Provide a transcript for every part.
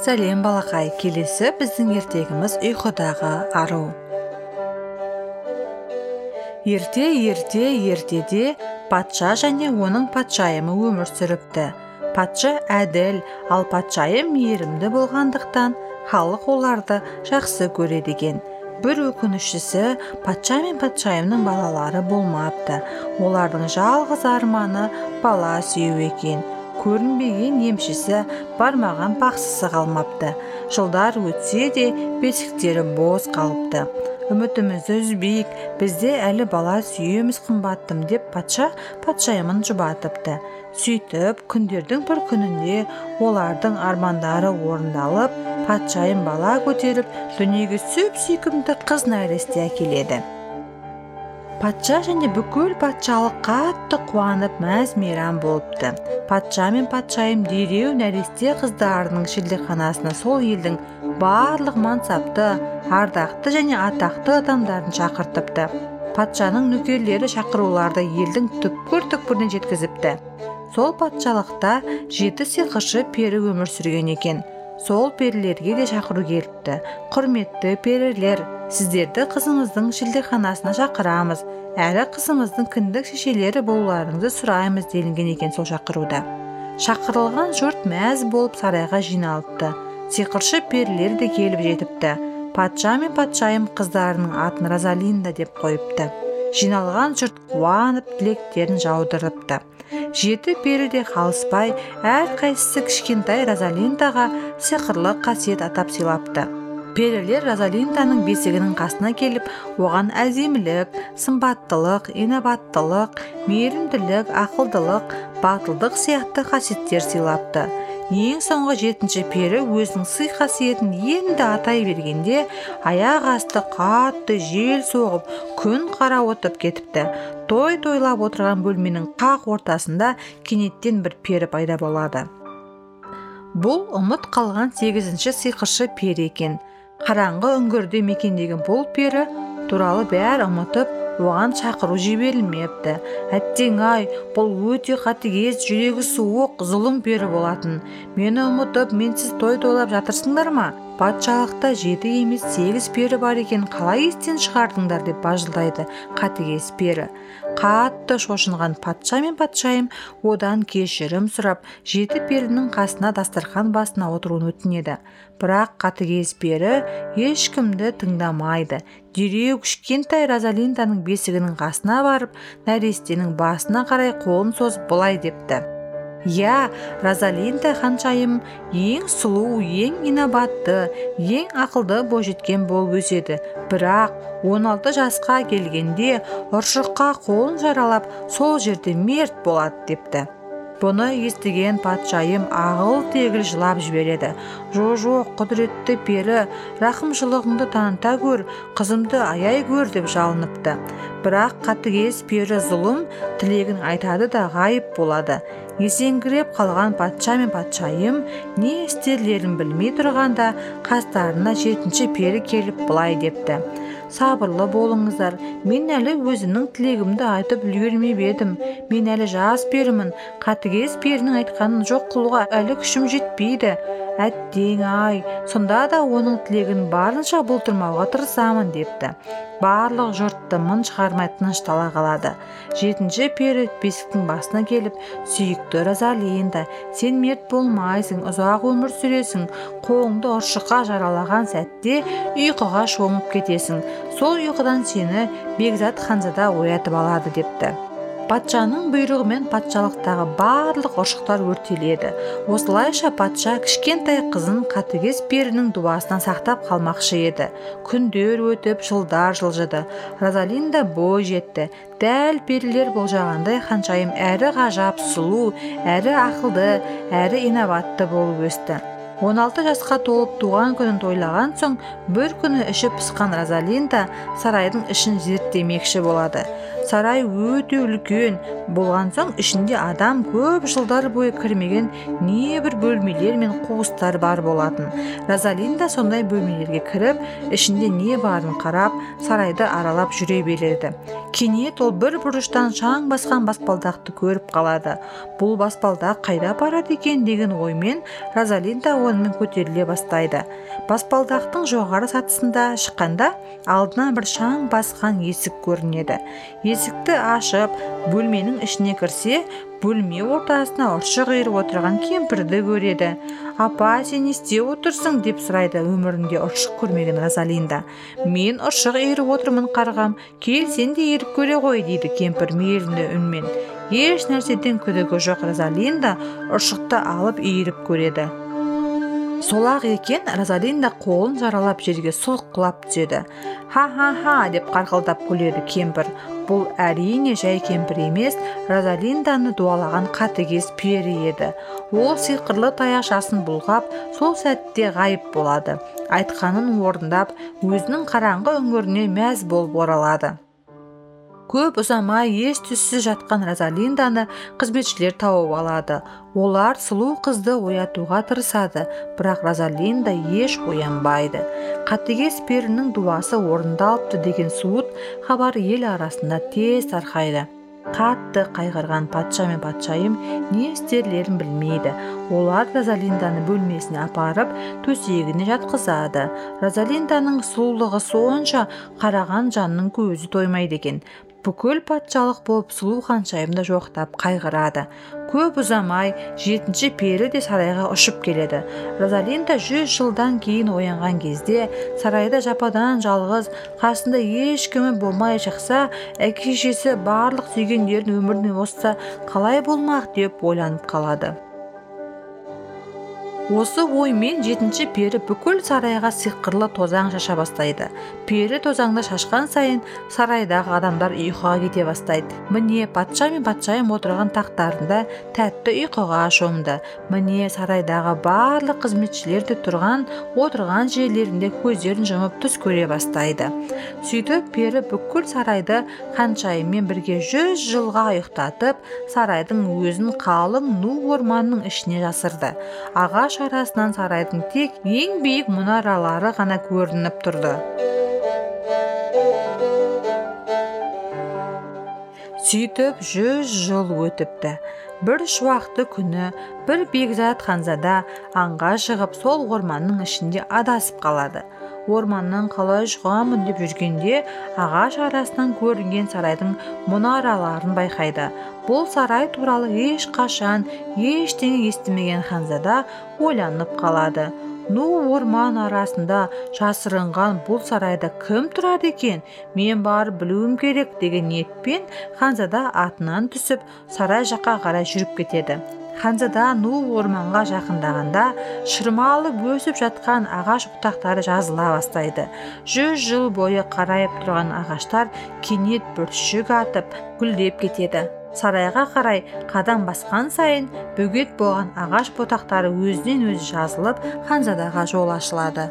сәлем балақай. Келесі біздің ертегіміз ұйқыдағы ару. Ерте ерте ертеде патша және оның патшайымы өмір сүріпті. Патша әділ ал патшайым мейірімді болғандықтан халық оларды жақсы көреді екен. Бір өкініштісі патша мен патшайымның балалары болмапты. Олардың жалғыз арманы бала сүю екен. Көрінбеген емшісі бармаған бақсысы қалмапты. Жылдар өтсе де бесіктері бос қалыпты. Үмітімізді үзбейік бізде әлі бала сүйеміз қымбаттым деп патша патшайымын жұбатыпты. Сөйтіп күндердің бір күнінде олардың армандары орындалып патшайым бала көтеріп дүниеге сүп сүйкімді қыз нәресте әкеледі. Патша және бүкіл патшалық қатты қуанып мәз мейрам болыпты. Патша мен патшайым дереу нәресте қыздарының шілдеханасына сол елдің барлық мансапты ардақты және атақты адамдарын шақыртыпты. Патшаның нөкерлері шақыруларды елдің түкпір түкпіріне жеткізіпті. Сол патшалықта жеті сиқыршы пері өмір сүрген екен. Сол перілерге де шақыру келіпті. Құрметті перілер сіздерді қызымыздың шілдеханасына шақырамыз. Әрі қызымыздың кіндік шешелері болуларыңызды сұраймыз делінген екен сол шақыруда. Шақырылған жұрт мәз болып сарайға жиналыпты. Сиқыршы перілер де келіп жетіпті. Патша мен патшайым қыздарының атын розалинда деп қойыпты. Жиналған жұрт қуанып тілектерін жаудырыпты. Жеті пері де қалыспай әрқайсысы кішкентай розалиндаға сиқырлы қасиет атап сыйлапты. Перілер розалинданың бесігінің қасына келіп оған әдемілік сымбаттылық инабаттылық мейірімділік ақылдылық батылдық сияқты қасиеттер сыйлапты. Ең соңғы жетінші пері өзінің сый қасиетін енді атай бергенде аяқ асты қатты жел соғып күн қарауытып кетіпті. Той тойлап отырған бөлменің қақ ортасында кенеттен бір пері пайда болады. Бұл ұмыт қалған сегізінші сиқыршы пері екен. Қараңғы үңгірде мекендеген бұл пері туралы бәрі ұмытып оған шақыру жіберілмепті. Әттең ай бұл өте қатыгез жүрегі суық зұлым пері болатын. Мені ұмытып менсіз той тойлап жатырсыңдар ма? Патшалықта жеті емес сегіз пері бар екен қалай естен шығардыңдар деп бажылдайды қатыгез пері. Қатты шошынған патша мен патшайым одан кешірім сұрап жеті перінің қасына дастархан басына отыруын өтінеді. Бірақ қатыгез пері ешкімді тыңдамайды. Дереу кішкентай розалинданың бесігінің қасына барып нәрестенің басына қарай қолын созып былай депті. Иә розалинда ханшайым ең сұлу ең инабатты ең ақылды бойжеткен болып өседі. Бірақ 16 жасқа келгенде ұршыққа қолын жаралап сол жерде мерт болады депті. Бұны естіген патшайым ағыл тегіл жылап жібереді. Жо жоқ құдіретті пері рақымшылығыңды таныта көр қызымды аяй көр деп жалыныпты. Бірақ қатыгез пері зұлым тілегін айтады да ғайып болады. Есеңгіреп қалған патша мен патшайым не істерлерін білмей тұрғанда қастарына жетінші пері келіп былай депті. Сабырлы болыңыздар. Мен әлі өзімнің тілегімді айтып үлгермеп едім. Мен әлі жас перімін қатыгез перінің айтқанын жоқ қылуға әлі күшім жетпейді. Әттең ай сонда да оның тілегін барынша бұлтырмауға тырысамын депті. Барлық жұрт дымын шығармай тыныштала қалады. Жетінші пері бесіктің басына келіп сүйікті розалинда сен мерт болмайсың ұзақ өмір сүресің қолыңды ұршыққа жаралаған сәтте ұйқыға шомып кетесің. Сол ұйқыдан сені бекзат ханзада оятып алады депті. Патшаның бұйрығымен патшалықтағы барлық ұршықтар өртеледі. Осылайша патша кішкентай қызын қатыгез перінің дуасынан сақтап қалмақшы еді. Күндер өтіп жылдар жылжыды. Розалинда бой жетті. Дәл перілер болжағандай ханшайым әрі ғажап сұлу әрі ақылды әрі инабатты болып өсті. 16 жасқа толып туған күнін тойлаған соң бір күні іші пысқан розалинда сарайдың ішін зерттемекші болады. Сарай өте үлкен. Болған соң ішінде адам көп жылдар бойы кірмеген небір бөлмелер мен қуыстар бар болатын. Розалинда сондай бөлмелерге кіріп ішінде не барын қарап сарайды аралап жүре береді. Кенет ол бір бұрыштан шаң басқан баспалдақты көріп қалады. Бұл баспалдақ қайда барады екен? деген оймен розалинда онымен көтеріле бастайды. Баспалдақтың жоғары сатысында шыққанда алдынан бір шаң басқан есік көрінеді. Есікті ашып бөлменің ішіне кірсе бөлме ортасына ұршық иіріп отырған кемпірді көреді. Апа сен не істеп отырсың? деп сұрайды өмірінде ұршық көрмеген розалинда мен ұршық иіріп отырмын қарғам. Кел сен де иіріп көре ғой дейді кемпір мейірімді үнмен. Еш нәрседен күдігі жоқ розалинда. Ұршықты алып иіріп көреді сол ақ екен розалинда қолын жаралап жерге сұлқ түседі. Ха ха ха! деп қарқылдап күледі кемпір. Бұл әрине жай кемпір емес розалинданы дуалаған қатыгез пері еді. Ол сиқырлы таяқшасын бұлғап сол сәтте ғайып болады. Айтқанын орындап өзінің қараңғы үңгіріне мәз болып оралады. Көп ұзамай ес түссіз жатқан розалинданы қызметшілер тауып алады. Олар сұлу қызды оятуға тырысады бірақ розалинда еш оянбайды. Қатыгез перінің дуасы орындалыпты деген суыт хабар ел арасында тез тарқайды. Қатты қайғырған патша мен патшайым не істерлерін білмейді. Олар розалинданы бөлмесіне апарып төсегіне жатқызады. Розалинданың сұлулығы сонша қараған жанның көзі тоймайды екен. Бүкіл патшалық болып сұлу ханшайымды жоқтап қайғырады. Көп ұзамай жетінші пері де сарайға ұшып келеді. Розалинда жүз жылдан кейін оянған кезде сарайда жападан жалғыз қасында ешкімі болмай шықса әке шешесі барлық сүйгендерін өмірінен озса қалай болмақ деп ойланып қалады. Осы оймен жетінші пері бүкіл сарайға сиқырлы тозаң шаша бастайды. Пері тозаңды шашқан сайын сарайдағы адамдар ұйқыға кете бастайды. Міне патша мен патшайым отырған тақтарында тәтті ұйқыға шомды міне сарайдағы барлық қызметшілер де тұрған отырған жерлерінде көздерін жұмып түс көре бастайды. Сөйтіп пері бүкіл сарайды ханшайыммен бірге жүз жылға ұйықтатып сарайдың өзін қалың ну орманның ішіне жасырды. Ағаш арасынан сарайдың тек ең биік мұнаралары ғана көрініп тұрды. Сөйтіп жүз жыл өтіпті. Бір шуақты күні бір бекзат ханзада аңға шығып сол орманның ішінде адасып қалады. Орманнан қалай шығамын деп жүргенде ағаш арасынан көрінген сарайдың мұнараларын байқайды. Бұл сарай туралы ешқашан ештеңе естімеген ханзада ойланып қалады. Ну орман арасында жасырынған бұл сарайда кім тұрады екен? Мен барып білуім керек деген ниетпен ханзада атынан түсіп сарай жаққа қарай жүріп кетеді. Ханзада ну орманға жақындағанда шырмалып өсіп жатқан ағаш бұтақтары жазыла бастайды. Жүз жыл бойы қарайып тұрған ағаштар кенет бүршік атып гүлдеп кетеді. Сарайға қарай қадам басқан сайын бөгет болған ағаш бұтақтары өзінен өзі жазылып ханзадаға жол ашылады.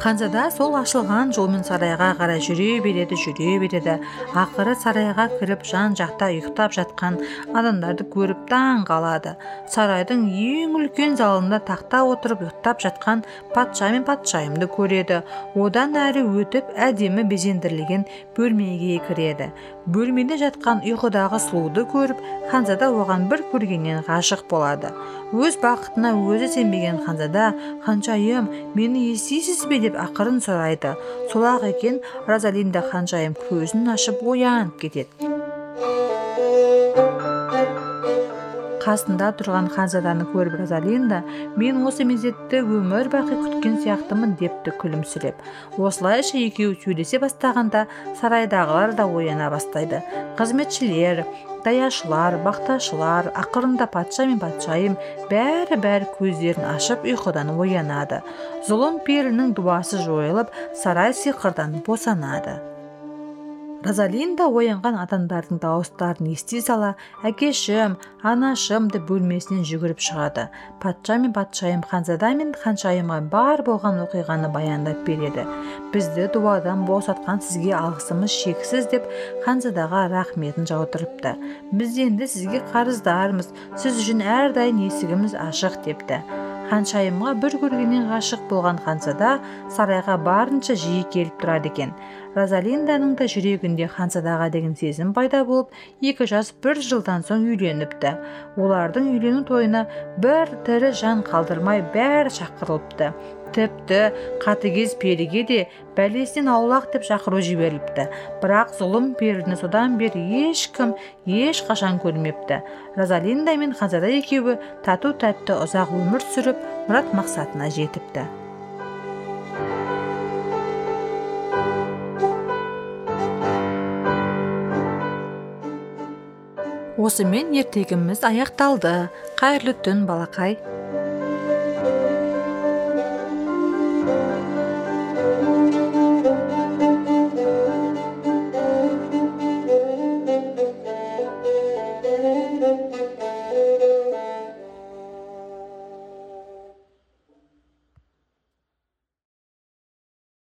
Ханзада сол ашылған жолмен сарайға қарай жүре береді жүре береді. Ақыры сарайға кіріп жан жақта ұйықтап жатқан адамдарды көріп таң қалады. Сарайдың ең үлкен залында тақта отырып ұйықтап жатқан патша мен патшайымды көреді. Одан әрі өтіп әдемі безендірілген бөлмеге кіреді. Бөлмеде жатқан ұйқыдағы сұлуды көріп ханзада оған бір көргеннен ғашық болады. Өз бақытына өзі сенбеген ханзада ханшайым мені естисіз бе? деп ақырын сұрайды. Сол ақ екен розалинда ханшайым көзін ашып оянып кетеді. Қасында тұрған ханзаданы көріп розалинда мен осы мезетті өмір бақи күткен сияқтымын депті күлімсіреп. Осылайша екеуі сөйлесе бастағанда сарайдағылар да ояна бастайды. Қызметшілер даяшылар бақташылар ақырында патша мен патшайым бәрі бәрі көздерін ашып ұйқыдан оянады. Зұлым перінің дуасы жойылып сарай сиқырдан босанады. Розалинда оянған адамдардың дауыстарын ести сала әкешім анашым деп бөлмесінен жүгіріп шығады. Патша мен патшайым ханзада мен ханшайымға бар болған оқиғаны баяндап береді. Бізді дуадан босатқан сізге алғысымыз шексіз деп ханзадаға рахметін жаудырыпты. Біз енді сізге қарыздармыз. Сіз үшін әрдайым есігіміз ашық депті. Ханшайымға бір көргеннен ғашық болған ханзада сарайға барынша жиі келіп тұрады екен. Розалинданың да жүрегінде ханзадаға деген сезім пайда болып екі жас бір жылдан соң үйленіпті. Олардың үйлену тойына бір тірі жан қалдырмай бәрі шақырылыпты. Тіпті қатыгез періге де бәлесінен аулақ деп шақыру жіберіліпті. Бірақ зұлым періні содан бері ешкім ешқашан көрмепті. Розалинда мен ханзада екеуі тату тәтті ұзақ өмір сүріп мұрат мақсатына жетіпті. Осымен ертегіміз аяқталды. Қайырлы түн балақай.